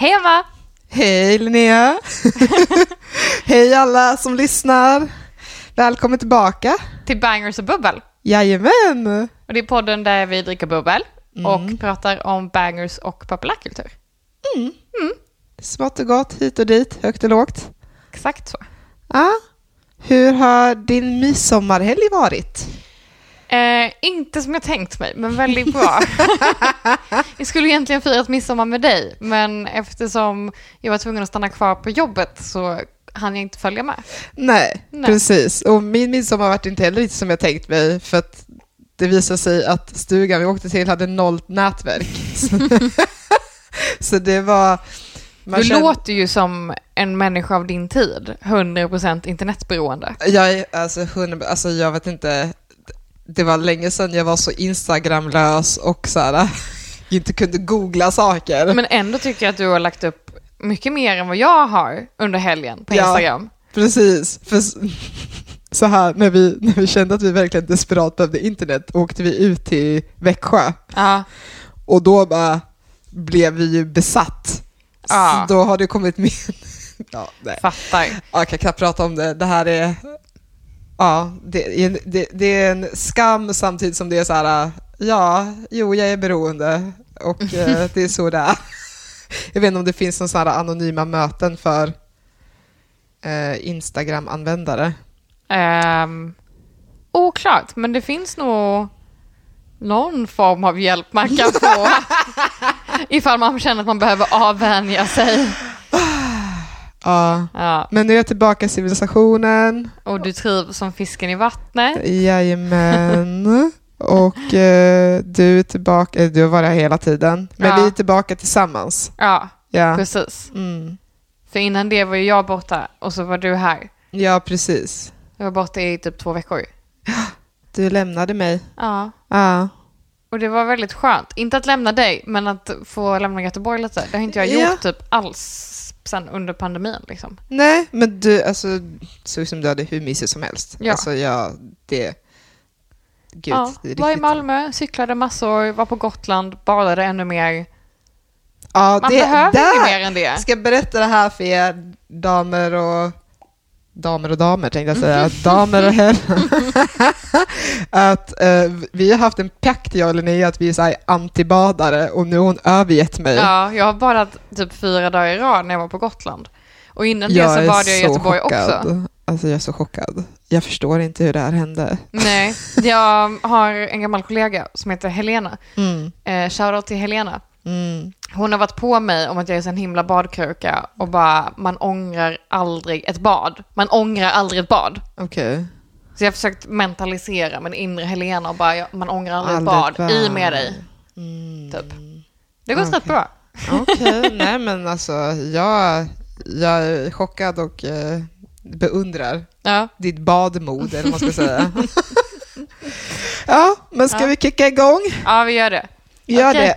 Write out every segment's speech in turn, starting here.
Hej Emma! Hej Linnea! Hej alla som lyssnar! Välkommen tillbaka! Till Bangers och bubbel. Jajamän! Och det är podden där vi dricker bubbel Mm. och pratar om bangers och populärkultur. Smått och gott, hit och dit, högt och lågt. Exakt så. Ja. Hur har din midsommarhelg varit? Eh, inte som jag tänkt mig, men väldigt bra. jag skulle egentligen firat midsommar med dig, men eftersom jag var tvungen att stanna kvar på jobbet så hann jag inte följa med. Nej, Nej. precis. Och min midsommar har varit inte heller riktigt som jag tänkt mig, för att det visade sig att stugan vi åkte till hade noll nätverk. Så, det var... man du kände- låter ju som en människa av din tid, 100% internetberoende. Jag är alltså, 100, alltså jag vet inte, det var länge sedan jag var så Instagramlös och så här, inte kunde googla saker. Men ändå tycker jag att du har lagt upp mycket mer än vad jag har under helgen på Ja. Instagram. Precis, för så här, när vi, när vi kände att vi verkligen desperat behövde internet åkte vi ut till Växjö Ja. och då bara blev vi ju besatt. Ja. Så då har det kommit med... Ja, nej. Fattar. Jag kan knappt prata om det. Det här är... Ja, det, är- det, det är en skam samtidigt som det är så här, ja, jo, jag är beroende och eh, det är så det är. Jag vet inte om det finns någon sån här anonyma möten för eh, Instagram-användare. Um, oklart, men det finns nog någon form av hjälp man kan få ifall man känner att man behöver avvänja sig. Ja. Ja. Men nu är jag tillbaka i civilisationen. Och du trivs som fisken i vattnet. Jajamän. Och eh, du är tillbaka, du har varit här hela tiden. Men Ja. vi är tillbaka tillsammans. Ja, Ja. precis. Mm. För innan det var ju jag borta och så var du här. ja, precis. Jag var borta i typ två veckor. Du lämnade mig. Ja. Ja. Och det var väldigt skönt. Inte att lämna dig, men att få lämna Göteborg lite. Det har inte jag Ja. gjort typ alls sen under pandemin liksom. Nej, men du, alltså, så som du hade hur mysigt som helst. Ja. Alltså, ja, det... Gud, ja, det är var i Malmö, cyklade massor, var på Gotland, badade ännu mer. Ja, Man det, behöver inte mer än det. Jag ska berätta det här för er damer och damer och damer tänkte jag säga, damer och herrar. att eh, vi har haft en pakt jag och Linnea att vi är så antibadare och nu har hon övergett mig. Ja, jag har badat typ fyra dagar i rad när jag var på Gotland. Och innan det så badade jag i Göteborg chockad. också. Alltså jag är så chockad. Jag förstår inte hur det här hände. Nej, jag har en gammal kollega som heter Helena. Mm, Eh, shoutout till Helena. Mm. Hon har varit på mig om att jag är en himla badkruka och bara, man ångrar aldrig ett bad. Man ångrar aldrig ett bad. Okej. Så jag har försökt mentalisera min inre Helena och bara, man ångrar aldrig ett Aldrig bad. ett I bad. med dig. Mm. Typ. Det går rätt Okej. bra. Okej, nej men alltså jag, jag är chockad och eh, beundrar Ja. ditt badmod, eller vad man ska säga. ja, men ska Ja. vi kicka igång? ja, vi gör det. Gör Okej. det.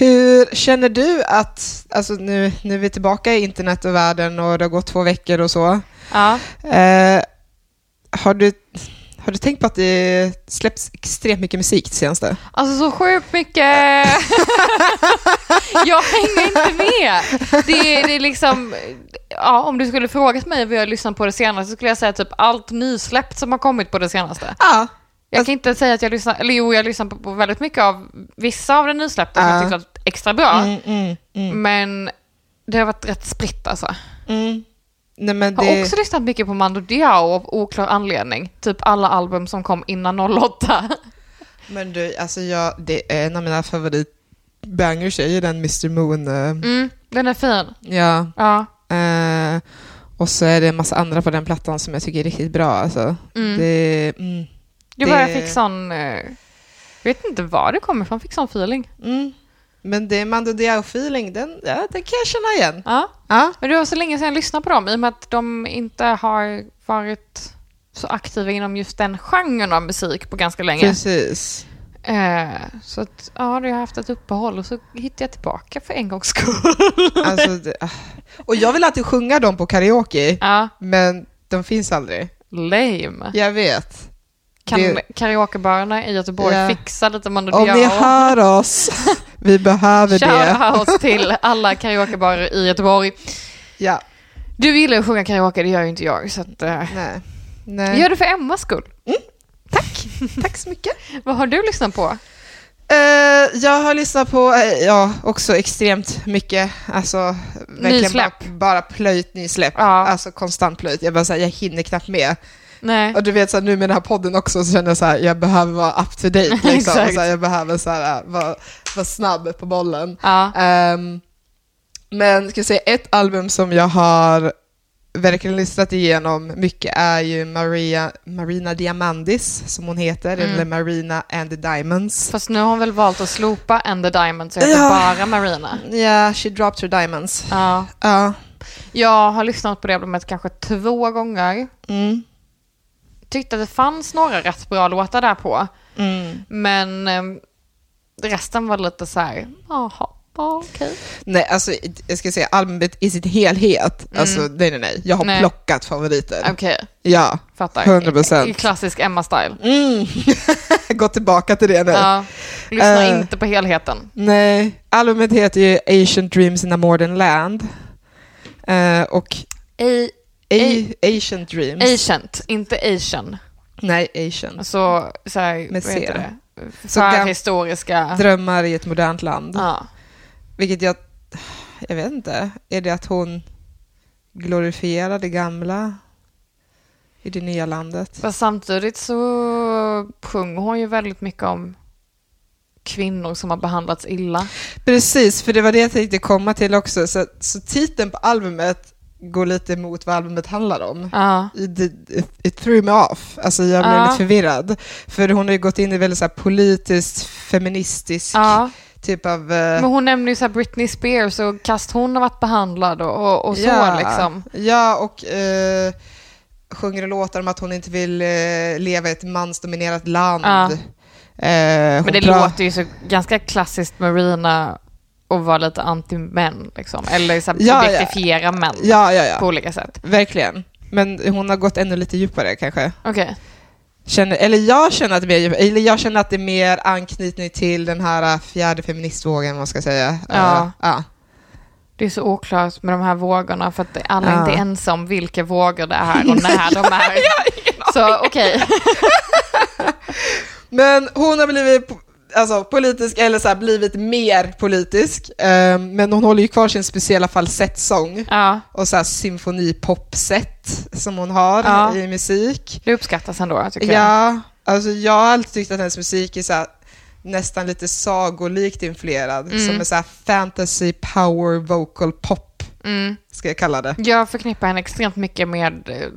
hur känner du att, alltså nu, nu är vi tillbaka i internet och världen och det har gått två veckor och så. Ja. Eh, har, du, har du tänkt på att det släpps extremt mycket musik det senaste? Alltså så sjukt mycket. jag hänger inte med. Det är, det är liksom, ja, om du skulle frågat mig vad jag lyssnat på det senaste så skulle jag säga typ allt nysläppt som har kommit på det senaste. Ja. Jag kan inte säga att jag lyssnar, eller jo, jag lyssnar på, på väldigt mycket av vissa av de nysläppta som Ja. jag tyckte extra bra. Mm, mm, mm, Men det har varit rätt spritt alltså. mm. Nej, men Jag har det, också lyssnat mycket på Mando Diao av oklar anledning. Typ alla album som kom innan 08. men du, alltså jag, det är en av mina favoritbangers är ju den Mr Moon. eh, Mm, den är fin. Ja. Ja. Eh, och så är det en massa andra på den plattan som jag tycker är riktigt bra. Alltså. Mm. Det, mm, Det bara jag Det- fick sån... Eh, vet inte var det kommer ifrån, fick sån feeling. mm. Men det är Mando Diao-feeling, den, ja, den kan jag känna igen. Ja. Ja. Men det var så länge sedan jag lyssnade på dem i och med att de inte har varit så aktiva inom just den genren av musik på ganska länge. Precis. Eh, så att, ja, har haft ett uppehåll och så hittade jag tillbaka för en gångs skull. Alltså, det, ah. och jag vill alltid sjunga dem på karaoke, ja, men de finns aldrig. lame. Jag vet. Kan det- karaokebarerna i Göteborg Ja. fixa lite Mando Om ni hör oss, vi behöver det. Shoutout till alla karaokebarer i Göteborg. Ja, Du gillar att sjunga karaoke, det gör ju inte jag. Så att, eh, nej. nej. gör det för Emmas skull. Tack, tack så mycket. Vad har du lyssnat på? Eh, jag har lyssnat på, eh, ja, också extremt mycket. Alltså, verkligen Nysläpp. bara, bara plöjt nysläpp. Ja. Alltså konstant plöjt. Jag bara så här, jag hinner knappt med. Nej. Och du vet, så här, nu med den här podden också så känner jag så här, jag behöver vara up to date. Liksom. Exakt. Och så här, jag behöver så här, vara, vara snabb på bollen. Ja. Ehm, men ska jag säga ett album som jag har verkligen lyssnat igenom mycket är ju Maria, Marina Diamandis, som hon heter, Mm. eller Marina and the Diamonds. Fast nu har hon väl valt att slopa And the Diamonds och heter Ja. bara Marina. Ja, yeah, she dropped her diamonds. Ja. Ja. Jag har lyssnat på det albumet kanske två gånger. Mm. Tyckte att det fanns några rätt bra låtar där på. Mm. Men eh, resten var lite så här, jaha, ja, okej. Nej, alltså jag ska säga albumet i sin helhet, alltså nej nej nej, jag har Nej. plockat favoriter. Okej, Ja, fattar. 100%. I, i klassisk Emma-style. mm. gå tillbaka till det nu. Ja. Lyssna Eh. inte på helheten. Nej, albumet heter ju Ancient Dreams in a Modern Land. Eh, och A- A- Ancient Dreams. Ancient, inte Asian. Nej, Ancient. Alltså, så här, Med vad heter det? Förhistoriska. Drömmar i ett modernt land. Ja. Vilket jag, jag vet inte, är det att hon glorifierar det gamla i det nya landet? Fast samtidigt så sjunger hon ju väldigt mycket om kvinnor som har behandlats illa. Precis, för det var det jag tänkte komma till också. Så, så titeln på albumet går lite emot vad albumet handlar om. Ja. It, it, threw me off. Alltså jag blev Ja. lite förvirrad. För hon har ju gått in i väldigt så här politiskt, feministisk ja. typ av... Men eh, hon nämner ju så Britney Spears och kast hon har varit behandlad och, och, och så ja, liksom. Ja, och eh, sjunger låtar om att hon inte vill eh, leva i ett mansdominerat land. Ja. Eh, Men det låter ju så ganska klassiskt Marina att vara lite anti-män liksom. Eller så här, Ja, ja. objektifiera män Ja, ja, på ja. olika sätt. Verkligen. Men hon har gått ännu lite djupare kanske. Okej. Känner, eller jag känner att det är mer, eller jag känner att det är mer anknytning till den här äh, fjärde feministvågen, man ska säga. Ja. Eh, ja. Det är så oklart med de här vågorna för att alla Ja. inte är ense om vilka vågor det är och när de är. Så okej. Men hon har blivit alltså, politisk, eller så här, blivit mer politisk. eh, men hon håller ju kvar sin speciella falsettsång Ja, och så här symfonipopset som hon har Ja. i musik. det uppskattas ändå tycker jag. Ja, alltså jag har alltid tyckt att hennes musik är så här, nästan lite sagolikt influerad, Mm. som en så här fantasy power vocal pop, Mm. ska jag kalla det. Jag förknippar henne extremt mycket med eh,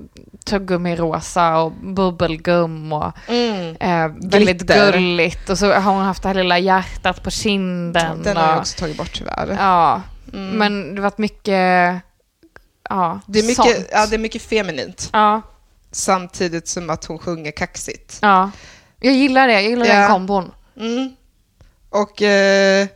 tuggummi rosa och bubbelgum och eh, väldigt Glitter. gulligt. Och så har hon haft det här lilla hjärtat på kinden. Den har jag också tagit bort tyvärr. Ja, Mm. men det har varit mycket, ja, det, är mycket, sånt. ja, det är mycket feminint, Ja, samtidigt som att hon sjunger kaxigt. ja. Jag gillar det, jag gillar Ja. den kombon. Mm. Och eh,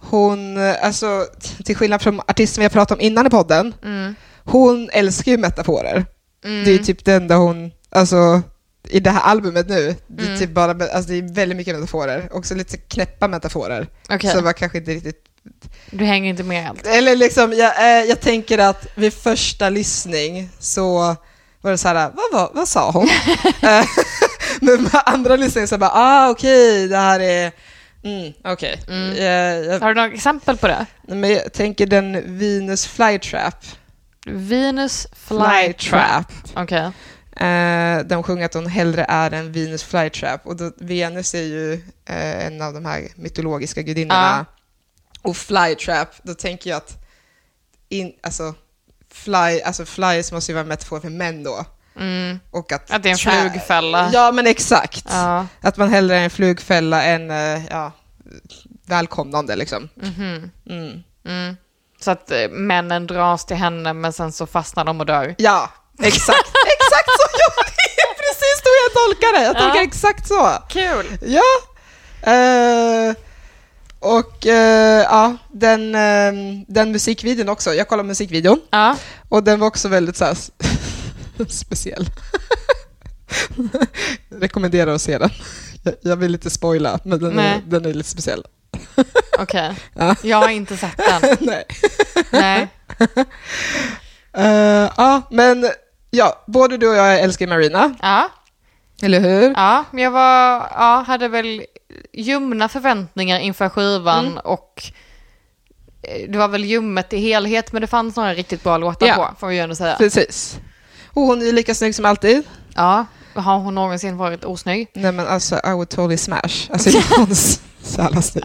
hon, eh, alltså till skillnad från artisten vi har pratat om innan i podden, Mm. hon älskar ju metaforer. Mm. Det är typ det enda hon, alltså i det här albumet nu, det är, Mm. typ bara, alltså, det är väldigt mycket metaforer, också lite knäppa metaforer. Okej, Så var kanske inte riktigt, du hänger inte med allt. eller liksom, jag, eh, jag tänker att vid första lyssning så var det så här, vad, vad, vad sa hon? Eh, Men med andra lyssningar så bara, ah okej, det här är, mm, okej. Mm. Jag, jag, Har du några exempel på det? men jag tänker den Venus Flytrap. Venus Flytrap. Okej. Eh, de sjunger att hon hellre är en Venus Flytrap. Och då, Venus är ju eh, en av de här mytologiska gudinnorna. Och Flytrap, då tänker jag att in, alltså, fly, alltså flyers måste ju vara en metafor för män då. Mm. Och att, Att det är en flugfälla. Ja, men exakt. Ja. Att man hellre är en flugfälla än, eh, ja, välkomnande liksom. Mhm. Mm. Mm. Så att eh, männen dras till henne men sen så fastnar de och dör. Ja, exakt. exakt så. Ja, det är precis så jag tolkar det. Jag tolkar Ja. exakt så. Kul! Ja. Eh, och eh, ja, den, eh, den musikvideon också. Jag kollade musikvideon Ja, och den var också väldigt så här, speciell. Rekommenderar att se den. Jag, vill inte spoila, men den är, den är lite speciell. okej. Ja. Jag har inte sett den. Nej. Nej. Eh, ja, men ja, både du och jag älskar Marina, Ja, eller hur? ja, men jag var, ja, hade väl ljumna förväntningar inför skivan Mm. och eh, det var väl ljummet i helhet, men det fanns några riktigt bra låtar Ja. på, får vi ju ändå säga. Precis. Och hon är lika snygg som alltid. Ja, har hon någonsin varit osnygg? Nej men alltså, I would totally smash. Alltså hon är så jävla snygg.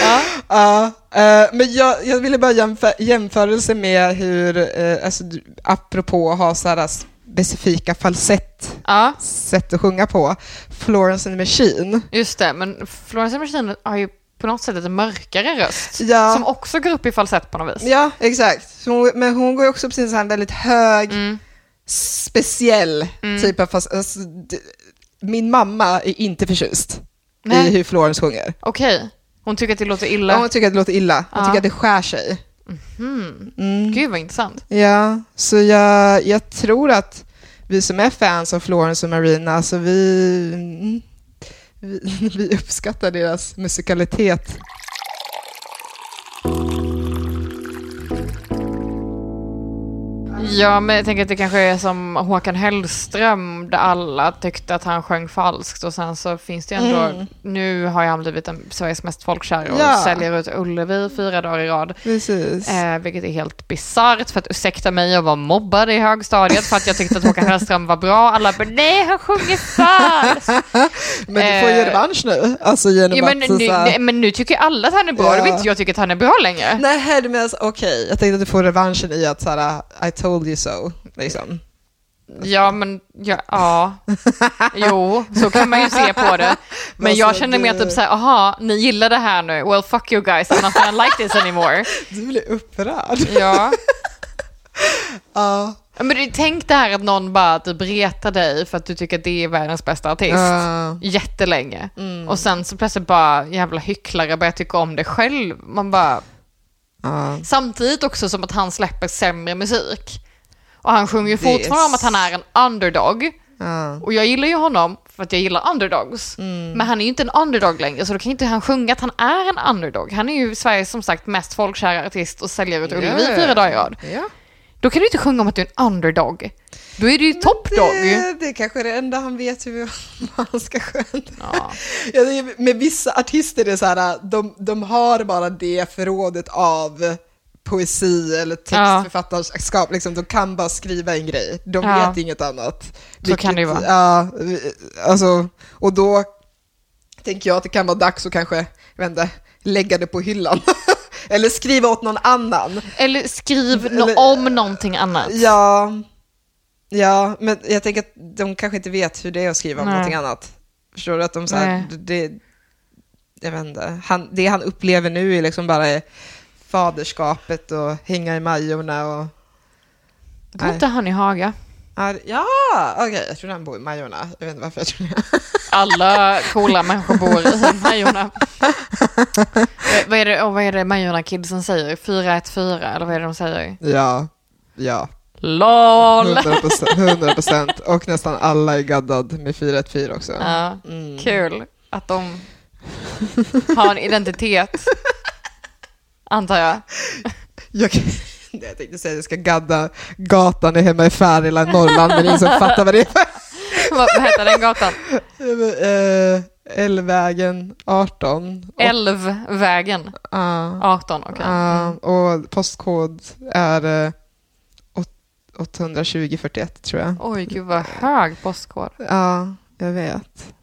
Ja. Ja, eh, men jag, jag ville bara jämföra jämförelse med hur, uh, alltså, apropå att ha så här specifika falsett Ja, sätt att sjunga på, Florence and the Machine. just det. Men Florence and the Machine har ju på något sätt en mörkare röst. Ja. Som också går upp i falsett på något vis. Ja, exakt. Så hon, men hon går också en sån här väldigt hög, Mm. Speciell Mm. typ av fast, alltså, Min mamma är inte förtjust Nej. i hur Florence sjunger. Okej. Hon tycker att det låter illa. Ja, hon tycker att det låter illa. Hon Ja. tycker att det skär sig. Hmm. Mm. Gud vad intressant. Ja, så jag, jag tror att vi som är fans av Florence och Marina, alltså vi, mm, vi, vi uppskattar deras musikalitet. Ja, men jag tänker att det kanske är som Håkan Hellström, där alla tyckte att han sjöng falskt och sen så finns det ju ändå, Mm. nu har han blivit en, Sveriges mest folkkära och Ja. säljer ut Ullevi fyra dagar i rad. Precis. Eh, vilket är helt bisarrt, för att ursäkta mig, jag var mobbad i högstadiet för att jag tyckte att Håkan Hellström var bra. Alla bara, nej han sjunger falskt. men du får ju eh, revansch nu, alltså genom Ja, men, att... nu, nej, men nu tycker alla att han är bra, Ja. då vill inte jag tycka att han är bra längre. Nej, menar alltså, okej, jag tänkte att du får revanschen i att såhär, I told you so, liksom. Ja, men ja, ja. Jo, så kan man ju se på det. Men Alltså, jag känner mer typ såhär, aha, ni gillar det här nu, well fuck you guys, I'm not gonna like this anymore. Du blir upprörd. Ja. Ja. Men det- tänk det här att någon bara typ retar dig för att du tycker att det är världens bästa artist. Ja. Jättelänge. Mm. Och sen så plötsligt bara jävla hycklare börjar tycka om det själv. Man bara, Ja. samtidigt också som att han släpper sämre musik. Och han sjunger ju är fortfarande om att han är en underdog. Ja. Och jag gillar ju honom för att jag gillar underdogs. Mm. Men han är ju inte en underdog längre, så då kan inte han sjunga att han är en underdog. Han är ju Sveriges som sagt mest folkkära artist och säljer ut Ullevi Ja. fyra dagar i rad. Ja. Då kan du inte sjunga om att du är en underdog. Då är du ju toppdog. Det, det är kanske är det enda han vet hur han ska sjunga. Ja. Ja, med vissa artister är det så här, de, de har bara det förrådet av poesi eller textförfattarskap, liksom, de kan bara skriva en grej, de Ja. vet inget annat. Så kan det ju vara. Ja, alltså, och då tänker jag att det kan vara dags att kanske, inte, lägga det på hyllan. eller skriva åt någon annan. Eller skriv no- Eller- om någonting annat. Ja, ja, men jag tänker att de kanske inte vet hur det är att skriva om Nej. någonting annat. Förstår du? Att de så här, det, jag vet inte, han, det han upplever nu är liksom bara faderskapet och hänga i Majorna och... Tror inte han i Haga. är- Ja, okej, jag tror han bor i Majorna. Jag vet inte varför jag tror det. Alla coola människor bor i Majorna. Eh, vad är det, oh, vad är det Majorna-kidsen säger? 414, eller vad är det de säger? Ja, ja. LOL! 100 procent. Och nästan alla är gaddad med 414 också. Ja, Mm. kul att de har en identitet. Antar jag. Jag, jag tänkte säga att jag ska gadda gatan hemma i Färila, Norrland, men ingen som fattar vad det är. vad, vad heter den gatan? Eh, Älvvägen 18. Och- Älvvägen Ja, 18, okej. ja, och postkod är eh, åt- 82041 tror jag. Oj, gud vad hög postkod. Ja, jag vet.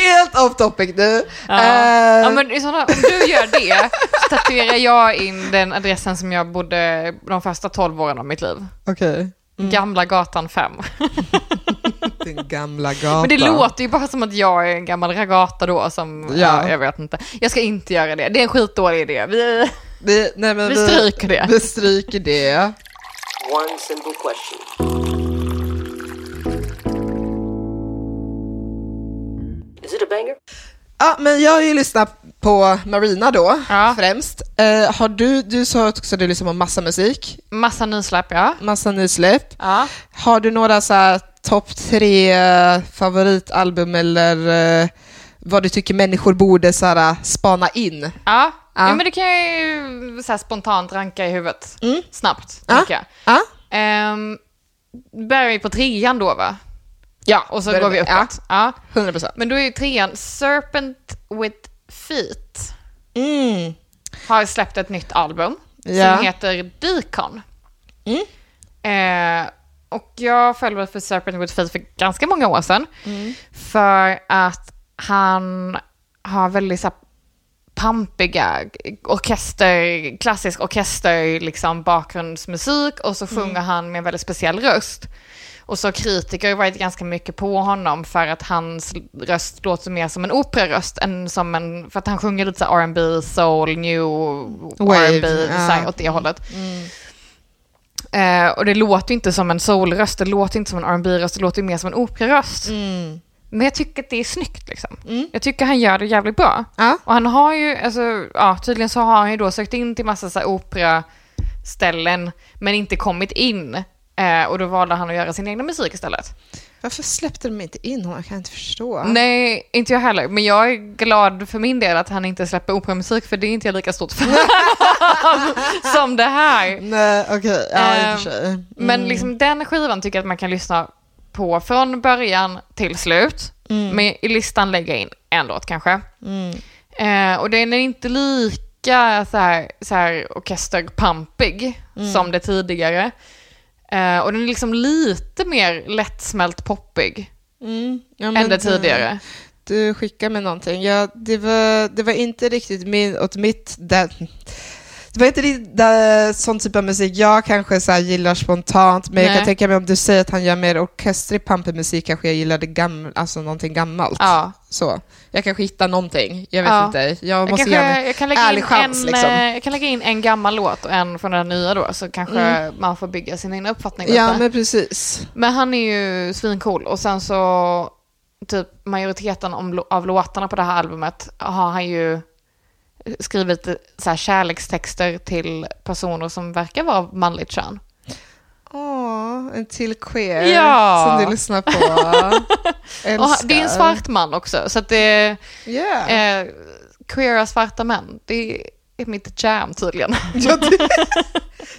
Helt off topic nu. Ja. Eh, Ja, men i sådana, om du gör det så tatuerar jag in den adressen som jag bodde de första 12 åren av mitt liv. Okej. Mm. Gamla gatan 5. Den gamla gatan. Men det låter ju bara som att jag är en gammal ragata då som, ja. Ja. jag vet inte. Jag ska inte göra det, det är en skitdålig idé. Vi, Vi, nej, men vi stryker det. Vi stryker det. One simple question. Ja, men jag har ju lyssnat på Marina då, Ja. främst. Eh, har du, du sa också att du lyssnar på massa musik, Massa nysläpp ja. massa nysläpp. ja. Har du några så här topp tre eh, favoritalbum eller eh, vad du tycker människor borde så här, spana in? Ja, Ja. ja. men det kan jag ju så här spontant ranka i huvudet. Mm. Snabbt, Ja. jag. Ja, Um, börjar vi på trean då va? Ja Och så går vi uppåt. Ja. 100 procent. Men då är ju trean Serpent with Feet. Mm. Har släppt ett nytt album Ja. som heter Deacon. Mm. Eh, och jag följde för Serpent with Feet för ganska många år sedan. Mm. För att han har väldigt så här, pampiga orkester, klassisk orkester, liksom bakgrundsmusik och så sjunger han med en väldigt speciell röst. Och så har kritiker har varit ganska mycket på honom för att hans röst låter mer som en operaröst än som en, för att han sjunger lite så här R&B, soul, new R&B, ja. åt det hållet. Eh, och det låter inte som en soulröst, det låter inte som en R&B röst det låter mer som en operaröst. Mm. Men jag tycker att det är snyggt liksom. Mm. Jag tycker han gör det jävligt bra. Ja. Och han har ju, alltså, ja, tydligen så har han ju då sökt in till massa så här operaställen, men inte kommit in. Eh, och då valde han att göra sin egna musik istället. Varför släppte de inte in honom? Jag kan inte förstå. Nej, inte jag heller. Men jag är glad för min del att han inte släpper operamusik, för det är inte jag lika stort fan som det här. Nej, okej. Ja, i och för Eh, sig. Mm. Men liksom den skivan tycker jag att man kan lyssna på från början till slut. Mm. Men i listan lägga in en låt kanske. Mm. Eh, och den är inte lika så här, så här orkesterpampig Mm. som det tidigare. Eh, och den är liksom lite mer lättsmält poppig Mm. Ja, än men det tidigare. Du skickade mig någonting. Ja, det, var, det var inte riktigt min, åt mitt... Det, det var inte det, sån typ av musik jag kanske så gillar spontant, men jag Nej. kan tänka mig om du säger att han gör mer orkestrig pampig musik kanske jag gillar det gam, alltså någonting gammalt. Ja. Så. Jag kanske hittar någonting, jag vet Ja. inte. Jag Jag, måste kanske, jag, kan lägga ärlig in chans, en, liksom. eh, jag kan lägga in en gammal låt och en från den nya då, så kanske man får bygga sin egen uppfattning. Ja, men precis. Men han är ju svincool och sen så typ majoriteten av låtarna på det här albumet har han ju skrivit så här kärlekstexter till personer som verkar vara manligt kön. Åh, en till queer Ja. som du lyssnar på. Och det är en svart man också, så att det Yeah. är eh, queera svarta män. Det är mitt jam tydligen. Ja, det,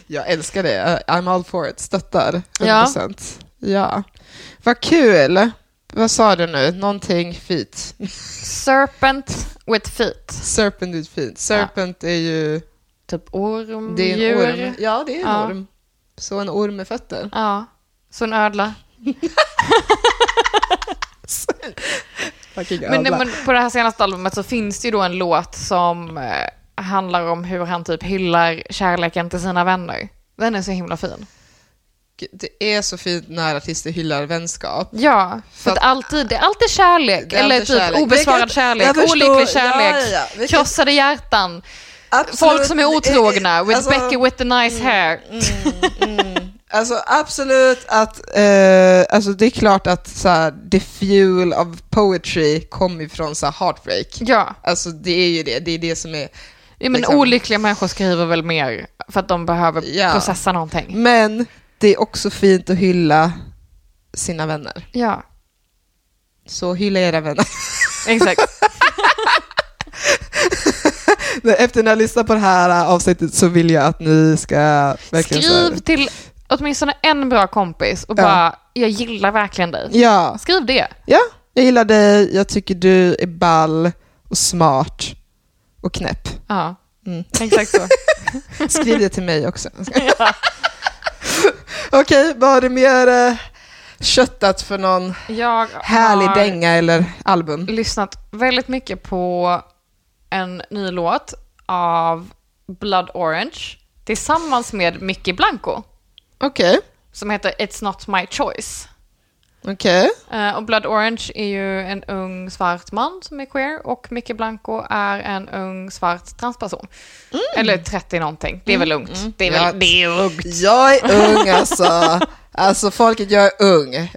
jag älskar det. I'm all for it. Stöttar. 100%. Ja. ja. Vad kul. Vad sa du nu? Någonting fint. Serpent with feet. Serpent är fint. Serpent är ju... Typ orm, Det är en orm. Ja, det är en Ja. orm. Så en orm med fötter. Ja, så en ödla. Men, men på det här senaste albumet så finns det ju då en låt som eh, handlar om hur han typ hyllar kärleken till sina vänner. Den är så himla fin. Det är så fint när artister hyllar vänskap. Ja, för att att- alltid, det är alltid kärlek. Är eller alltid typ kärlek. obesvarad Vilket- kärlek, förstår- olycklig kärlek, ja, ja, vilket- krossade hjärtan, Absolut. folk som är otrogna, with Alltså- Becky with the nice hair. Alltså absolut att, eh, alltså det är klart att så här, the fuel of poetry kommer ifrån så här, heartbreak. Ja, Alltså det är ju det, det är det som är. ja men Liksom. olyckliga människor skriver väl mer för att de behöver Ja. processa någonting. Men det är också fint att hylla sina vänner. Ja, Så hylla era vänner. exakt. Efter när jag lyssnar på det här äh, avsnittet så vill jag att ni ska verkligen så Skriv till åtminstone en bra kompis och Ja. bara, jag gillar verkligen dig. Ja, Skriv det. ja, jag gillar dig, jag tycker du är ball och smart och knäpp. Ja, Mm. exakt så. Skriv det till mig också. Okej, vad har du mer eh, köttat för någon Jag härlig har dänga eller album? lyssnat väldigt mycket på en ny låt av Blood Orange tillsammans med Mickey Blanco Okej. som heter It's Not My Choice. Okej. Eh, och Blood Orange är ju en ung svart man som är queer och Micke Blanco är en ung svart transperson. Eller 30 någonting. Det är väl ungt. Det är väl Ja. det är ungt. Jag är ung alltså. Alltså folket, jag är ung.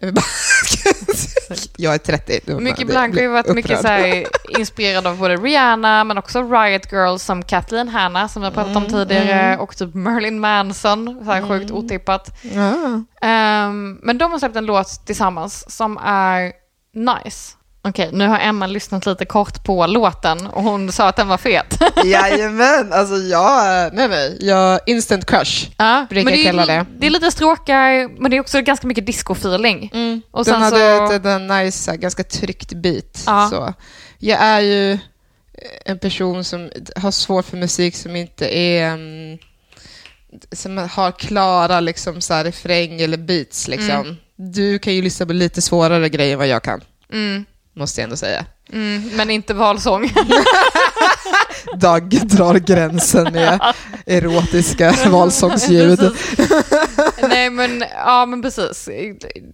Jag är 30. Nu Micke blir- Blanco har ju varit mycket så här, inspirerad av både Rihanna men också Riot Girls som Kathleen Hanna som vi har pratat om tidigare och typ Merlin Manson, så här sjukt otippat. Ja. Ehm, men de har släppt en låt tillsammans som är nice. Okej, nu har Emma lyssnat lite kort på låten och hon sa att den var fet. Jajamän, alltså jag, nej nej, jag instant crush. ja, Brukar men det, kalla är, det. det är lite stråkar, men det är också ganska mycket disco-feeling. Och Den hade så... ett, en nice, ganska tryggt beat. Ja. Så. Jag är ju en person som har svårt för musik som inte är mm, som har klara liksom, så här, refräng eller beats. Liksom. Du kan ju lyssna på lite svårare grejer än vad jag kan, Mm, måste jag ändå säga. mm, men inte valsång. Dag drar gränsen med erotiska valsångsljud. Nej men, ja men precis.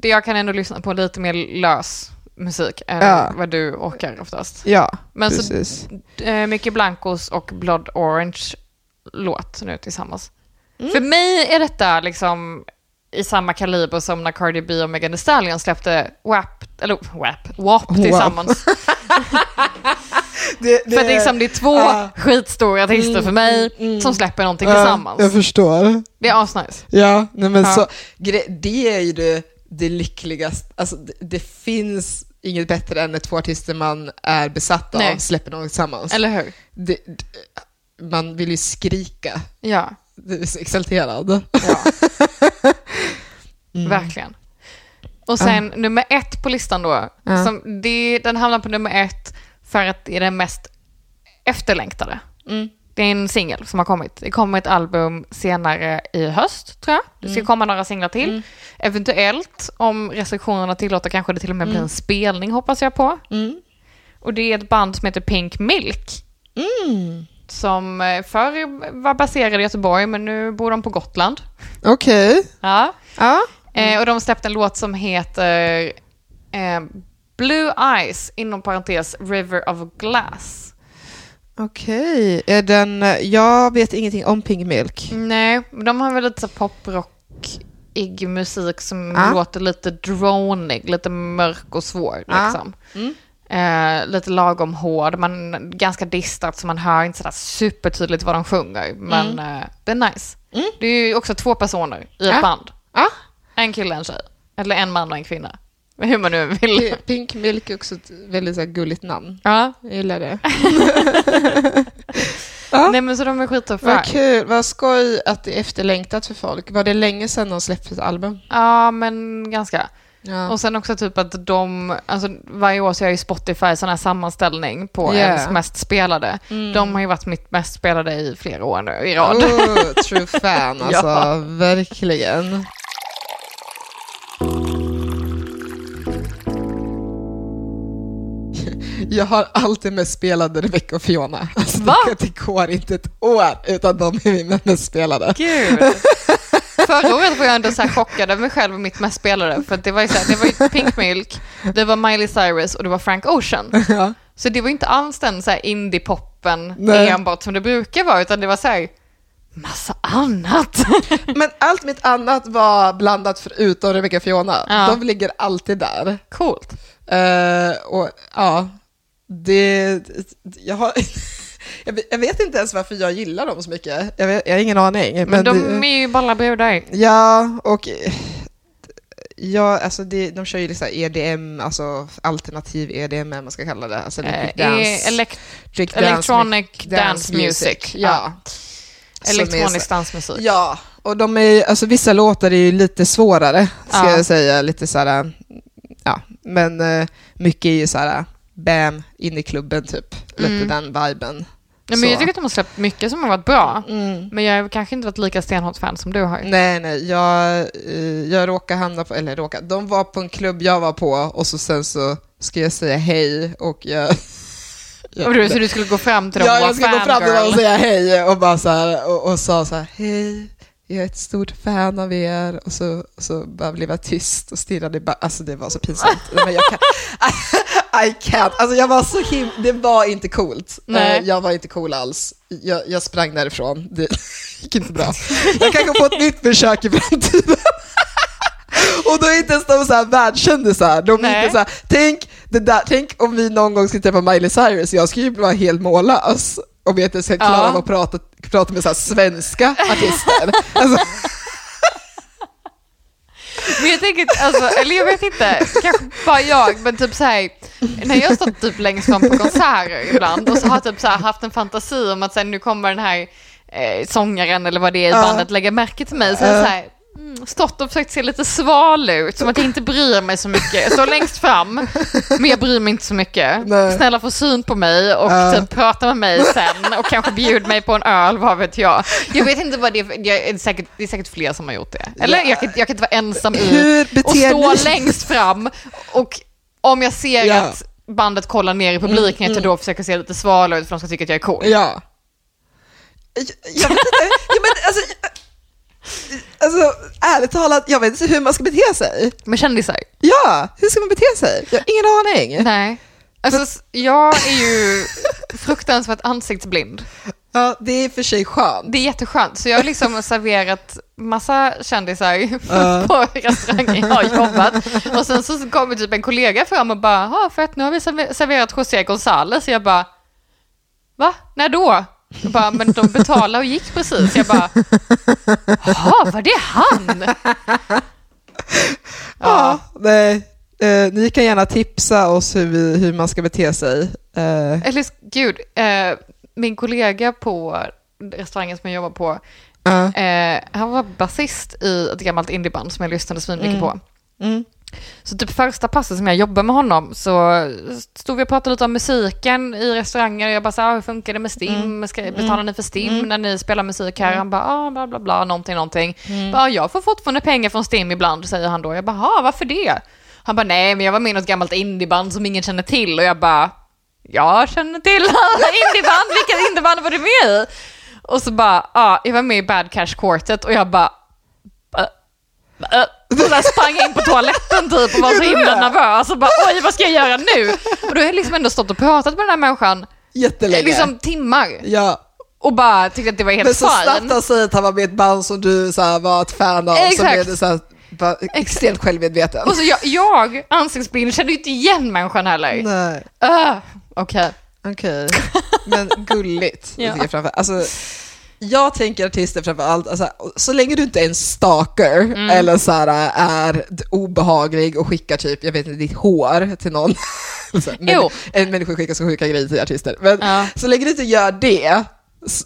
Jag kan ändå lyssna på lite mer lös musik än Ja. vad du orkar oftast. Ja, Men så- precis. Eh, Micke Blancos och Blood Orange låt nu tillsammans. Mm. För mig är detta liksom i samma kaliber som när Cardi B och Megan Thee Stallion släppte WAP, eller WAP, WAP tillsammans. Det, För att liksom det är två Ja. skitstora artister för mig som släpper någonting tillsammans. Jag förstår. Det är asnice. Ja, nej men Ja. så, det är ju det, det lyckligaste, alltså det, det finns inget bättre än när två artister man är besatt av Nej. släpper något tillsammans. Eller hur? Det, det, man vill ju skrika, Ja, det är så exalterad. ja. Mm. verkligen. Och sen nummer ett på listan då. Ja. Som det, den hamnar på nummer ett för att det är den mest efterlängtade. Mm. Det är en singel som har kommit. Det kommer ett album senare i höst, tror jag. Det Mm. ska komma några singlar till. Eventuellt, om restriktionerna tillåter, kanske det till och med blir en spelning, hoppas jag på. Mm. Och det är ett band som heter Pink Milk. Mm. Som eh, förr var baserade i Göteborg, men nu bor de på Gotland. Okej. Ja. Ja. Eh, och de släppte en låt som heter eh, Blue Eyes, inom parentes River of Glass. Okej, är den, jag vet ingenting om Pink Milk. Nej, de har väl lite så poprockig musik som Ja. låter lite dronig, lite mörk och svår. Ja. Liksom. Mm. Eh, lite lagom hård, men ganska distat så man hör inte sådär supertydligt vad de sjunger. Men eh, det är nice. Mm. Det är ju också två personer i ett Ja. band. Ja. En kille och en tjej. Eller en man och en kvinna. Hur man nu vill. Pink Milk är också ett väldigt så här, gulligt namn. Ja. Jag gillar det. Nej men så de är skittuffa. Vad kul, vad skoj att det är efterlängtat för folk. Var det länge sedan de släppte ett album? Ja men ganska. Ja. Och sen också typ att de, alltså varje år så gör ju Spotify sån här sammanställning på Yeah. ens mest spelade. Mm. De har ju varit mitt mest spelade i flera år nu i rad. Oh, true fan, alltså. Ja. Verkligen. Jag har alltid mest spelade Rebecca och Fiona. Alltså, Va? Det, det går inte ett år utan de är mina mest spelade. Gud. Förra året var jag ändå så här chockad över mig själv och mitt mest spelade. För det var ju så här, det var ju Pink Milk, det var Miley Cyrus och det var Frank Ocean. Ja. Så det var inte alls den så här indie-poppen enbart som det brukar vara, utan det var så här massa annat. Men allt mitt annat var blandat förutom Rebecca och Fiona. Ja. De ligger alltid där. Coolt. Eh, och ja, det... Jag har... Jag vet- inte ens varför jag gillar dem så mycket. Jag, vet, jag har ingen aning. Men, Men de det, är ju balla brudar. Ja, och... Ja, alltså det, de kör ju liksom EDM, alltså alternativ EDM, man ska kalla det. Alltså Eh, dance. elect- electric electronic dance, dance, music. Ja. Som är Elektronisk så- dansmusik. Ja, och de är alltså vissa låtar är ju lite svårare, ska Ja. jag säga. Lite såhär, ja, men eh, mycket är ju såhär, bam, in i klubben typ. Lite Mm. den viben. Nej, men Så. jag tycker att de har släppt mycket som har varit bra. Mm. Men jag har kanske inte varit lika stenhårt fan som du har. Nej, nej, jag, eh, jag råkade hamna på, eller råkade, de var på en klubb jag var på och så sen så ska jag säga hej och jag... Och du, så du skulle gå fram till dem Ja, och vara jag ska gå fram till dem och säga hej och bara så här, och, och sa så här, hej, jag är ett stort fan av er och så, så bara blev jag tyst och stirrade bara, alltså det var så pinsamt. Men jag kan, I can't, alltså jag var så him det var inte coolt. Nej. Eh, Jag var inte cool alls. Jag, jag sprang därifrån, det gick inte bra. Jag kanske får ett nytt försök i framtiden. Och då är inte ens de så här världskändisar, de är Nej. inte så här, tänk, det där, tänk om vi någon gång skulle träffa Miley Cyrus, jag skulle ju vara helt mållös om jag inte ska klara Ja. av att prata, prata med så här svenska artister. Alltså, Men jag tänker, alltså, eller jag vet inte, kanske bara jag, men typ så här, när jag har stått typ längst fram på konserter ibland och så har jag typ så här haft en fantasi om att sen nu kommer den här eh, sångaren eller vad det är i bandet lägga märke till mig, så jag så här, mm, stått och försökt se lite sval ut, som att jag inte bryr mig så mycket. Jag står längst fram, men jag bryr mig inte så mycket. Nej. Snälla få syn på mig och Ja. typ prata med mig sen och kanske bjud mig på en öl, vad vet jag. Jag vet inte vad det är, jag är säkert, det är säkert fler som har gjort det. Eller Ja. jag, kan, jag kan inte vara ensam i och beter stå ni längst fram och om jag ser Ja. att bandet kollar ner i publiken, att jag då försöker se lite sval ut för de ska tycka att jag är cool. ja. Jag, jag vet inte, ja, men alltså, alltså ärligt talat, jag vet inte hur man ska bete sig. Men kändisar? Ja, hur ska man bete sig? Jag har ingen aning. Nej. Alltså, jag är ju fruktansvärt ansiktsblind. Ja, det är för sig skönt. Det är jätteskönt, så jag har liksom serverat massa kändisar Ja. på restauranger jag har jobbat. Och sen så kommer typ en kollega fram och bara, ja fett nu har vi serve- serverat José González. Jag bara, va? När då? Jag bara, men de betalade och gick precis. Jag bara, jaha, var det han? Ja, nej. Eh, ni kan gärna tipsa oss hur, vi, hur man ska bete sig. Eh, Eller gud, eh, min kollega på restaurangen som jag jobbar på, ja. eh, han var basist i ett gammalt indieband som jag lyssnade svinmycket på. Mm. Så typ första passet som jag jobbade med honom så stod vi och pratade lite om musiken i restauranger. Jag bara så här, "Ah, hur funkar det med STIM? Ska, betalar ni för STIM när ni spelar musik här? Han bara, ah, bla bla bla, någonting, någonting. Bara, jag får fortfarande pengar från STIM ibland, säger han då. Jag bara, ah, varför det? Han bara, nej, men jag var med i något gammalt indieband som ingen känner till. Och jag bara, jag känner till alla indieband, vilka indieband var du med i? Och så bara, ja, jag var med i Bad Cash Quartet och jag bara, och så sprang in på toaletten typ och var så himla nervös och bara oj vad ska jag göra nu? Och då har jag liksom ändå stått och pratat med den här människan Jättelänge. liksom timmar Ja, och bara tyckte att det var men helt så snabbt fine. han säger att han var med i ett band som du så här, var ett fan av, så Exakt. blev det så här, bara, extremt självmedveten. Och så jag, jag ansiktsblind, kände ju inte igen människan heller. Nej, Uh, Okej. okej. Men gulligt. Ja. framför. Alltså, jag tänker artister framför allt, alltså, så länge du inte är en stalker Mm. eller så här, är obehaglig och skickar typ, jag vet inte, ditt hår till någon. så, men, en människa skickar så sjuka grejer till artister. Men Ja. så länge du inte gör det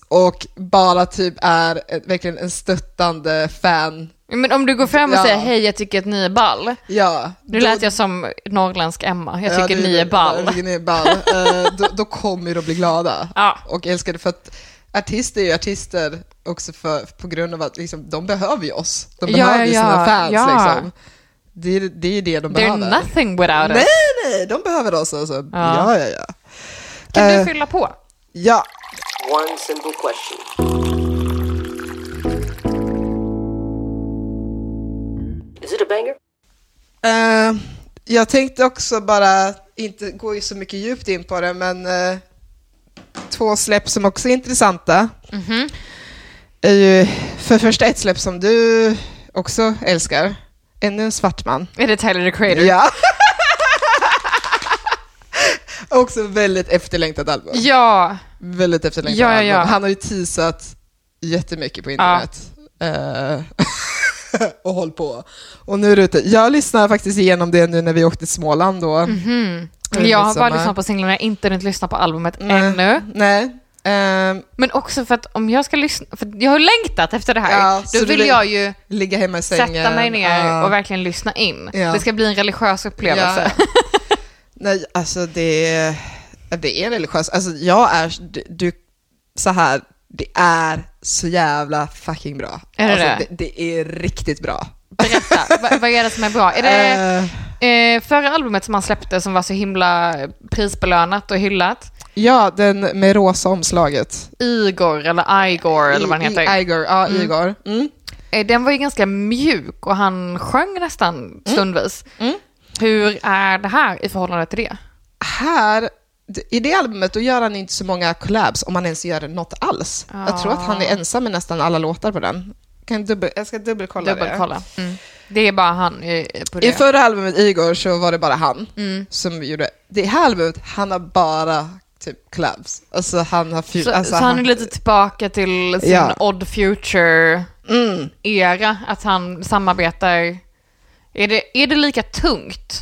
och bara typ är verkligen en stöttande fan, Men om du går fram och Ja. säger hej jag tycker att ni är ball. ja. Nu då- lät jag som norrländsk Emma, jag Ja, tycker det- ni är ball. Jag tycker ni är ball. Eh, då, då kommer de bli glada Ja. och älskar det. För att artister är ju artister också för, på grund av att liksom, de behöver ju oss. De Ja, behöver ju ja, sina fans. ja. Liksom. Det, är, det är det de They're behöver. nothing without Nej, us. nej, de behöver oss. Alltså. Ja. Ja. Ja, ja, Kan Eh. du fylla på? ja. One simple question. Is it a banger? Eh, jag tänkte också bara inte gå så mycket djupt in på det, men eh, två släpp som också är intressanta Mhm. är ju för första ett släpp som du också älskar. Ännu en svart man. Är det Tyler the Creator? Ja. också väldigt efterlängtat album. Ja. Väldigt efterlängtat Ja, ja, album. ja. Han har ju teasat jättemycket på internet. Eh, och håll på. Och nu är det ute. Jag lyssnar faktiskt igenom det nu när vi åkte till Småland då. Mhm. Över Jag har bara midsommar. lyssnat på singlarna, inte hunnit lyssna på albumet Nej. ännu. Nej. Ehm, Men också för att om jag ska lyssna, för jag har längtat efter det här, Ja, då du vill jag ju ligga hemma i sängen. sätta mig ner Ja. och verkligen lyssna in. Ja. Det ska bli en religiös upplevelse. Nej, alltså det det är religiöst. Alltså jag är, du, så här, det är så jävla fucking bra. Är det alltså, det? det? Det är riktigt bra. Berätta, Va- vad är det som är bra? Är det Eh, eh, förra albumet som han släppte som var så himla prisbelönat och hyllat? ja, den med rosa omslaget. Igor eller Igor eller vad han I- heter. I- Igor, ja, Mm. Igor. Mm. eh, den var ju ganska mjuk och han sjöng nästan stundvis. Mm. Hur är det här i förhållande till det? Här, i det albumet, då gör han inte så många collabs, om han ens gör något alls. Jag tror att han är ensam med nästan alla låtar på den. Kan dubbel, jag ska dubbelkolla det. Dubbelkolla. Mm. Det är bara han eh, på det. I förra albumet, Igor, så var det bara han Mm. som gjorde... Det här albumet, han har bara typ collabs. Alltså han har... Så, alltså, så han är lite tillbaka till sin Ja. Odd Future-era, Mm. att han samarbetar. Är det, är det lika tungt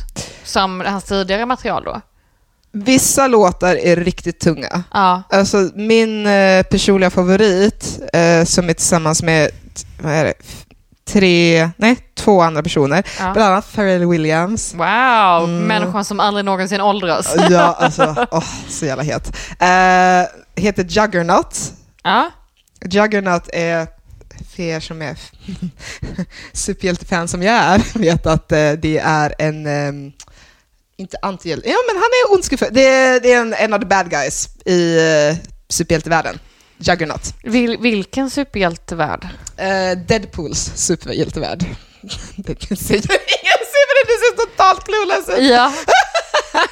som hans tidigare material då? Vissa låtar är riktigt tunga. Ja. Alltså min eh, personliga favorit, eh, som är tillsammans med, vad är det, tre, nej, två andra personer, Ja. bland annat Pharrell Williams. Wow, Mm. människan som aldrig någonsin åldras. Ja, alltså, åh, så jävla het. Eh, heter Juggernaut. Ja. Juggernaut är, för er som är superhjältefan som jag är, vet att eh, det är en, ehm, inte antihjälte, ja men han är ondskefull. Det är, det är en, en av the bad guys i uh, superhjältevärlden. Juggernaut. Vil, vilken superhjältevärld? Eh, Deadpools superhjältevärld. Det säger ingen super, det ser totalt clueless ut. Ja.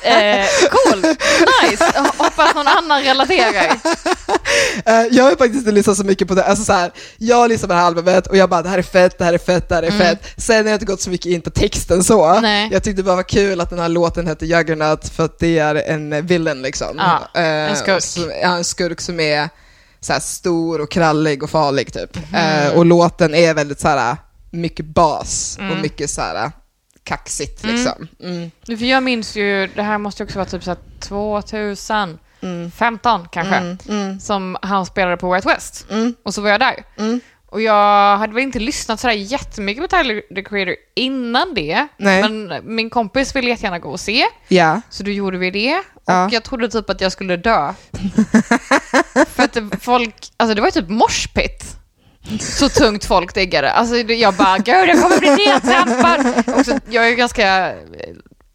Eh, cool, nice. Hoppas någon annan relaterar. Eh, jag har faktiskt inte lyssnat så mycket på det. Alltså så här, jag lyssnar på det här albumet och jag bara det här är fett, det här är fett, det här är fett. Sen har jag inte gått så mycket in på texten så. Mm. Nej. Jag tyckte det bara var kul att den här låten heter Juggernaut för att det är en villain liksom. Ja, Eh, en skurk. Som, ja, en skurk som är så här stor och krallig och farlig typ. Mm. Eh, och låten är väldigt så här mycket bas och mycket så här kaxigt liksom. Mm. För jag minns ju, det här måste också vara typ så här 2015 kanske, Mm, mm, som han spelade på Out West. mm, Och så var jag där. mm. Och jag hade väl inte lyssnat sådär jättemycket på Tyler the Creator innan det. Nej. Men min kompis ville jättegärna gå och se, Ja. så då gjorde vi det. Och Ja. jag trodde typ att jag skulle dö. För att folk, alltså det var ju typ morspitt. Så tungt folk. Alltså det- jag bara, gud jag kommer bli nedtrampad. Också, jag är ganska,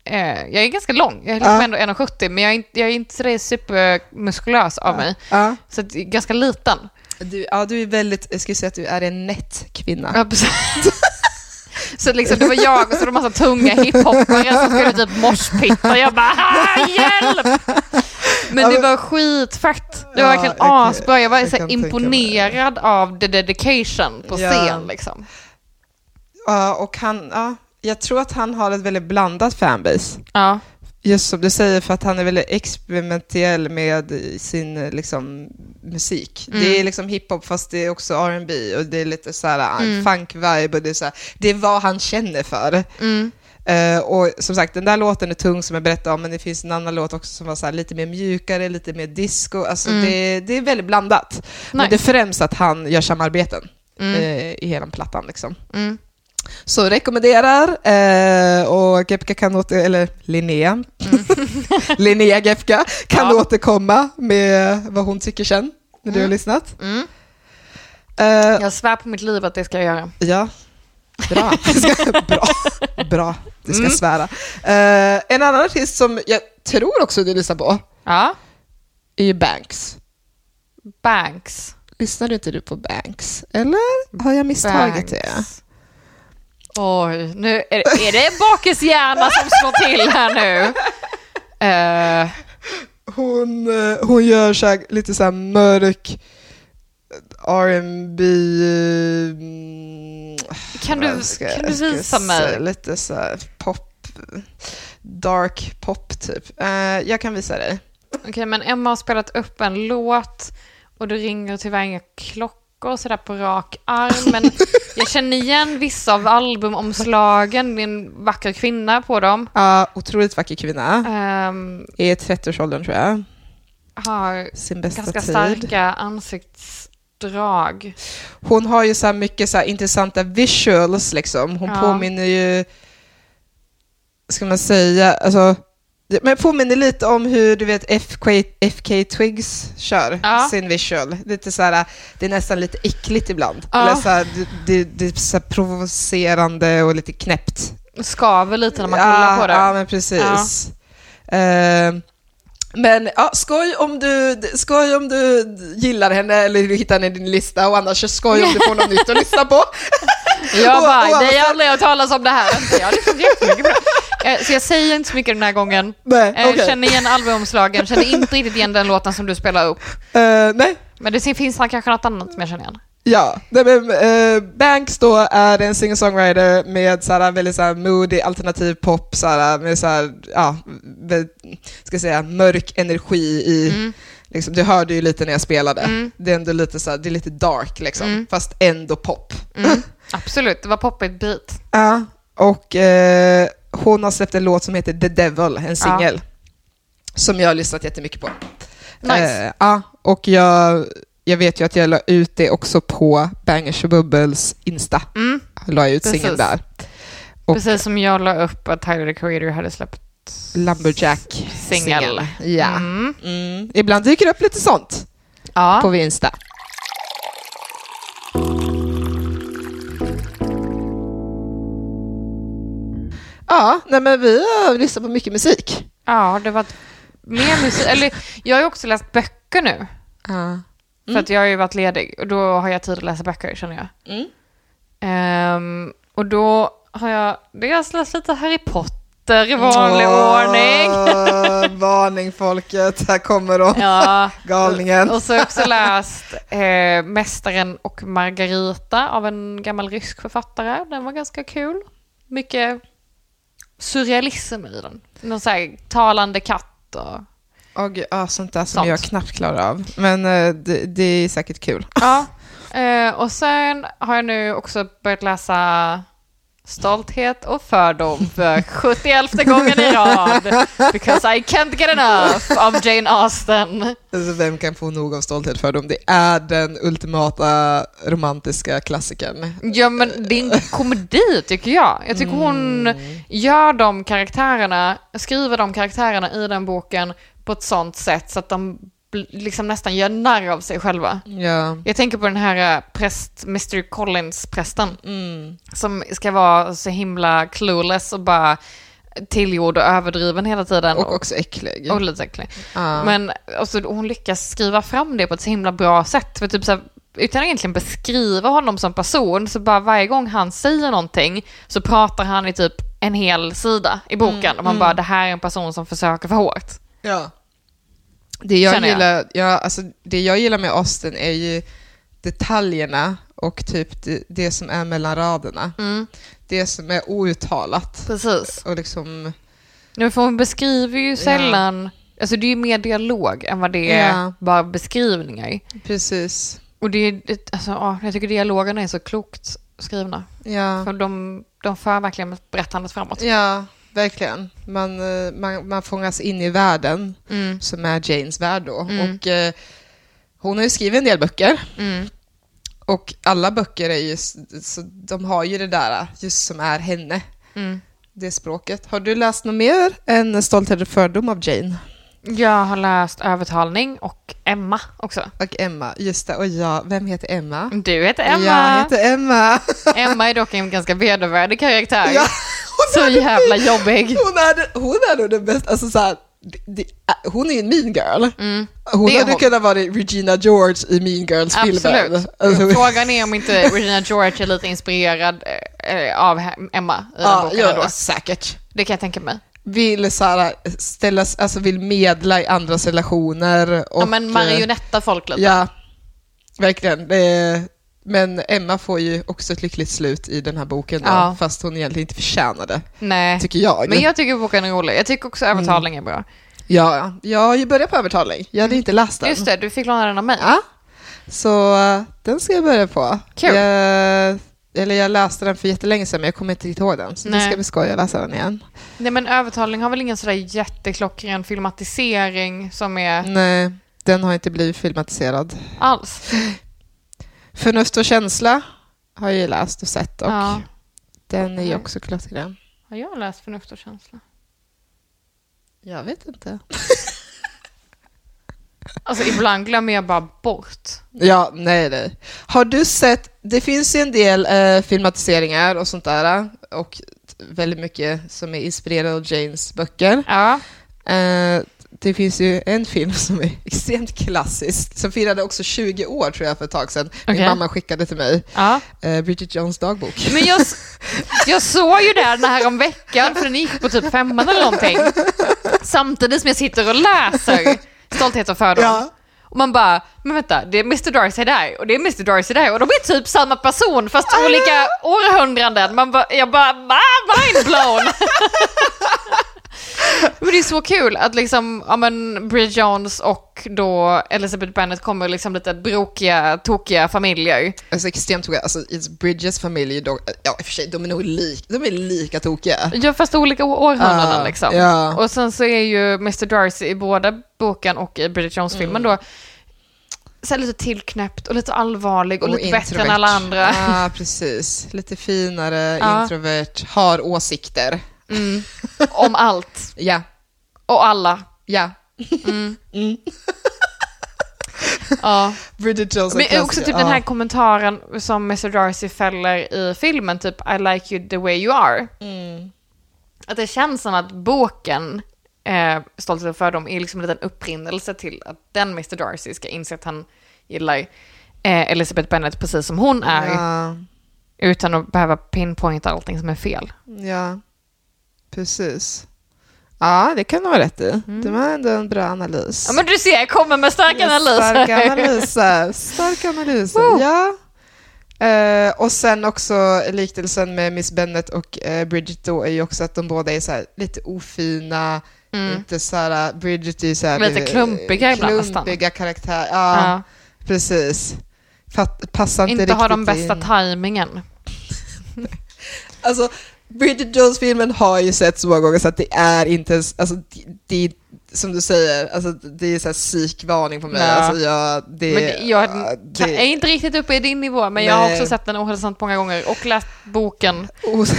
eh, jag är ganska lång. Jag är liksom Ja. ändå 1,70 men jag är inte, jag är inte sådär supermuskulös av mig. Ja. Så att, ganska liten. Du, ja, du är väldigt, jag skulle säga att du är en nätt kvinna. Ja, precis. Så liksom, det var jag och så de massa tunga hiphoppare som skulle typ morspitta och jag bara "Ah, hjälp! Men det var skitfett. Det var Ja, verkligen jag asbra. Jag var jag så imponerad av the dedication på Ja. scen liksom. Ja, och han, ja, jag tror att han har ett väldigt blandat fanbase. Ja. Just som du säger, för att han är väldigt experimentell med sin liksom, musik. Mm. Det är liksom hiphop fast det är också R&B och det är lite så här Mm. funk-vibe och det är, så här, det är vad han känner för. Mm. Eh, och som sagt, den där låten är tung som jag berättade om, men det finns en annan låt också som var så här, lite mer mjukare, lite mer disco. Alltså det, det är väldigt blandat. Men Mm. Nice. det är främst att han gör samarbeten Mm. eh, i hela plattan. Liksom. Mm. Så rekommenderar, eh, och Gepka kan åter, eller Linnea, Linnea Gepka kan Mm. Ja. återkomma med vad hon tycker sen, när du har lyssnat. Mm. Eh, Jag svär på mitt liv att det ska jag göra. ja, bra. bra. Bra, du ska Mm. svära. Eh, en annan artist som jag tror också du lyssnar på Ja. är ju Banks. Banks. Lyssnar inte du på Banks? Eller har jag misstagit det? Banks. Oj, nu är det, är det en bakishjärna som slår till här nu? Eh, Hon, eh, hon gör så här, lite så här mörk R&B mm, kan du, ska- kan du visa mig? Lite så här pop, dark pop typ. Eh, jag kan visa dig. Okej, men Emma har spelat upp en låt och det ringer tyvärr inga klockor sådär på rak arm. Men jag känner igen vissa av albumomslagen. Det är en vacker kvinna på dem. Ja, otroligt vacker kvinna. Är i 30-årsåldern tror jag. har Sin bästa ganska tid. starka ansiktsdrag. Hon har ju så här mycket så intressanta visuals liksom. Hon Ja. påminner ju, ska man säga, alltså, men påminner lite om hur du vet FK, FK Twigs kör Ja. sin visual. Lite så här, det är nästan lite äckligt ibland. Ja. Eller så här, det, det, är så provocerande och lite knäppt. Skaver lite när man kollar på det. Ja, men precis. Eh, men ja, skoj om, du, skoj om du gillar henne eller du hittar henne i din lista och annars så skoj om du får något nytt att lyssna på. Jag Och- bara, och jag alla- har aldrig hört talas om det här. Jag har lyssnat jättemycket på det. Eh, Så jag säger inte så mycket den här gången. Nej, Eh, okej. Känner igen albumomslagen, känner inte riktigt igen den låten som du spelar upp. Eh, nej, Men det finns kanske något annat som jag känner igen. Ja, nej, men, eh, Banks då är en singer-songwriter med såhär, väldigt såhär, moody alternativ pop, såhär, med såhär, ja, vä- ska säga, mörk energi i, Mm. liksom, du hörde ju lite när jag spelade, det är ändå lite, såhär, det är lite dark liksom, Mm. fast ändå pop. Mm. Absolut, det var poppigt beat. Ja, och eh, hon har släppt en låt som heter The Devil, en singel, som jag har lyssnat jättemycket på. Nice. Eh, ja, och jag, jag vet ju att jag la ut det också på Bangers och Bubbles Insta. Mm. Jag la ut Precis. singeln där. Och Precis som jag la upp att Tyler the Creator hade släppt Lumberjack singel. Ja. Mm. Mm. Ibland dyker det upp lite sånt Ja. på Insta. Ja, nej men vi har lyssnat på mycket musik. ja, det var mer musik. Eller, jag har ju också läst böcker nu. Ja. För att jag har ju varit ledig och då har jag tid att läsa böcker känner jag. Mm. Ehm, och då har jag dels läst lite Harry Potter i vanlig ordning. Varning folket, här kommer de. Ja, Galningen. och så har jag också läst eh, Mästaren och Margarita av en gammal rysk författare. Den var ganska kul. Mycket surrealism i den. Någon så här talande katt och... Gud, ja, sånt där som Sånt. jag knappt klarar av. Men eh, det, det är säkert kul. Ja. Eh, och sen har jag nu också börjat läsa Stolthet och fördom för 71 gången i rad. Because I can't get enough of Jane Austen. Alltså, vem kan få nog av stolthet för dem? Det är den ultimata romantiska klassikern. Ja men det är en komedi tycker jag. Jag tycker hon gör de karaktärerna, skriver de karaktärerna i den boken på ett sånt sätt så att de liksom nästan gör narr av sig själva. Ja. Jag tänker på den här eh, präst, Mr Collins-prästen. Mm. som ska vara så himla clueless och bara tillgjord och överdriven hela tiden. Och också äcklig. och lite äcklig. Ja. Men alltså, hon lyckas skriva fram det på ett så himla bra sätt. För typ så här, utan att egentligen beskriva honom som person, så bara varje gång han säger någonting så pratar han i typ en hel sida i boken. och man bara, det här är en person som försöker för hårt. Ja. Det jag, jag. gillar, ja, alltså, det jag gillar med Austin är ju detaljerna och typ det, det som är mellan raderna. Mm, Det som är outtalat. precis. Och liksom, Nu för hon beskriver ju sällan, alltså det är ju mer dialog än vad det är Ja. bara beskrivningar. precis. Och det är, alltså, ja, jag tycker dialogerna är så klokt skrivna. Ja. För de, de för verkligen berättandet framåt. Ja, verkligen. Man, eh, man, man fångas in i världen Mm, som är Janes värld då. Mm. Och, eh, hon har ju skrivit en del böcker mm, och alla böcker är ju, så de har ju det där just som är henne, mm. det språket. Har du läst något mer än Stolthet och fördom av Jane? Jag har läst Övertalning och Emma också. Och Emma, just det. Och jag, vem heter Emma? Du heter Emma. Jag heter Emma. Emma är dock en ganska vedervärdig karaktär. Ja, Så jävla jobbig. hon, är, den- hon är nog den bästa, alltså så här, det, det, hon är ju en mean girl. Mm, Hon hade hon. kunnat vara Regina George i Mean Girls-filmen. Alltså, Frågan är om inte Regina George är lite inspirerad eh, av Emma i den ja, boken ja, ändå. säkert. Det kan jag tänka mig. Vill, så här, ställas, alltså vill medla i andras relationer. Och, ja, men marionetta folk lite. Ja, verkligen. Det men Emma får ju också ett lyckligt slut i den här boken, då, Ja. fast hon egentligen inte förtjänar det, Nej. tycker jag. Men jag tycker boken är rolig. Jag tycker också Övertalning Mm. är bra. Ja, jag har ju börjat på övertalning. Jag hade inte läst den. Just det, du fick låna den av mig. Ja, så eh, den ska jag börja på. Kul. Jag, eller jag läste den för jättelänge sedan, men jag kommer inte riktigt ihåg den. Så det Nej. ska bli skoj att läsa den igen. Nej men Övertalning har väl ingen sådär jätteklockren filmatisering som är Nej, den har inte blivit filmatiserad. alls. Förnuft och känsla har jag ju läst och sett och Ja. den är ju också klockren. Har jag läst Förnuft och känsla? Jag vet inte. Alltså ibland glömmer jag bara bort. Ja, nej, nej. Har du sett, det finns ju en del eh, filmatiseringar och sånt där och väldigt mycket som är inspirerade av Janes böcker. Ja. Eh, det finns ju en film som är extremt klassisk, som firade också 20 år tror jag för ett tag sedan. Min Okej. mamma skickade till mig, Ja. eh, Bridget Jones dagbok. Men jag, jag såg ju den här om veckan för den gick på typ femman eller någonting. Samtidigt som jag sitter och läser Stolthet och fördom. Ja. Och man bara, men vänta, det är Mr Darcy där och det är Mr Darcy där och de är typ samma person fast olika århundraden. Man bara, jag bara, va? Men det är så kul att liksom, ja men Bridget Jones och då Elizabeth Bennet kommer liksom lite brokiga, tokiga familjer. Alltså extremt tokiga, alltså Bridges familj, dock- ja i och för sig, de är nog lik, de är lika tokiga. Ja, fast olika århundraden Ah, liksom. ja. Och sen så är ju Mr Darcy i båda boken och i Bridget Jones-filmen Mm. då så lite tillknäppt och lite allvarlig och, lite bättre introvert. än alla andra. Ja, precis. Lite finare, Ja. introvert, har åsikter. Mm. Om allt Ja, och alla. ja. Ja. Bridget Jones Men också typ den här kommentaren som Mr Darcy fäller i filmen, typ I like you the way you are. Mm. Att det känns som att boken eh, Stolthet och fördom är liksom en liten upprinnelse till att den Mr Darcy ska inse att han gillar eh, Elizabeth Bennet precis som hon är. Ja, Utan att behöva pinpointa allting som är fel. ja, precis. Ja, det kan du ha rätt i. Det var ändå en bra analys. Ja men du ser, jag kommer med starka analyser. Starka analyser. Starka analyser, Woo! ja. Eh, och sen också liknelsen med Miss Bennet och eh, Bridget då är ju också att de båda är så här, lite ofina, inte så här, Bridget är så här, Mm. Lite eh, klumpiga. Klumpiga karaktär, ja, Ja. precis. Fatt, passar inte, Inte har de riktigt bästa in. tajmingen. Alltså, Bridget Jones-filmen har ju sett så många gånger så att det är inte ens, alltså det, det som du säger, alltså det är så här psykvarning på mig. Ja. Alltså jag, det, Men det- jag ja, kan, är inte riktigt uppe i din nivå, men jag har Nej. också sett den ohälsosamt många gånger och läst boken Os-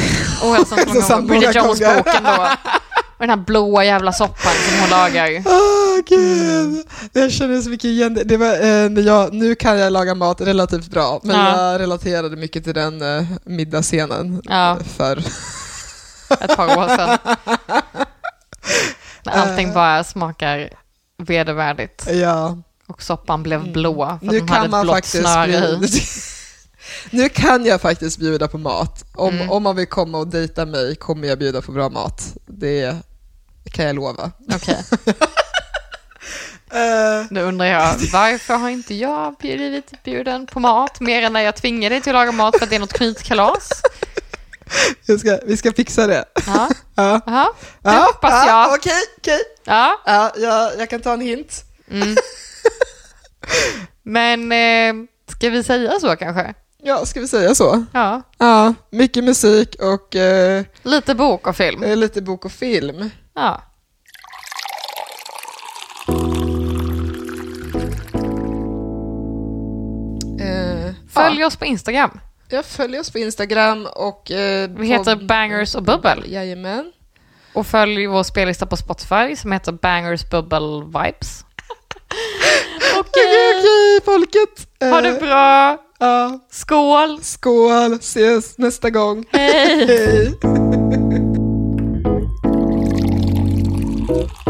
ohälsosamt många gånger. Bridget. Jones-boken då. Och den här blåa jävla soppan som hon lagar. Åh gud, jag känner så mycket igen det. det var, eh, när jag, nu kan jag laga mat relativt bra, men Ja. jag relaterade mycket till den eh, middagsscenen Ja. för Ett par år sedan. När Eh. allting bara smakar vedervärdigt. ja. Och soppan blev blå för att Nu de kan hade ett man blått snöre i. Nu kan jag faktiskt bjuda på mat. Om, Mm. om man vill komma och dejta mig kommer jag bjuda på bra mat. Det kan jag lova. Okej, Eh, nu undrar jag varför har inte jag blivit bjuden på mat mer än när jag tvingar dig till att laga mat för att det är något knytkalas? jag ska, vi ska fixa det. Ja, Ja. Jaha, det Ja, hoppas ja, jag. Okej, okej. Ja, Ja, jag, jag kan ta en hint. mm. Men eh, ska vi säga så kanske? Ja, ska vi säga så? Ja, Ja, mycket musik och eh, lite bok och film. eh, lite bok och film. Ja. Eh, Följ ja, oss på Instagram. jag följer oss på Instagram och... Eh, Vi heter Bangers och Bubbel. Jajamän. Och följ vår spellista på Spotify som heter Bangers Bubble Vibes. Okej, Okej, okej, folket. Eh, ha det bra. Ja, Skål. skål, ses nästa gång. Hej. Hej. Thank you.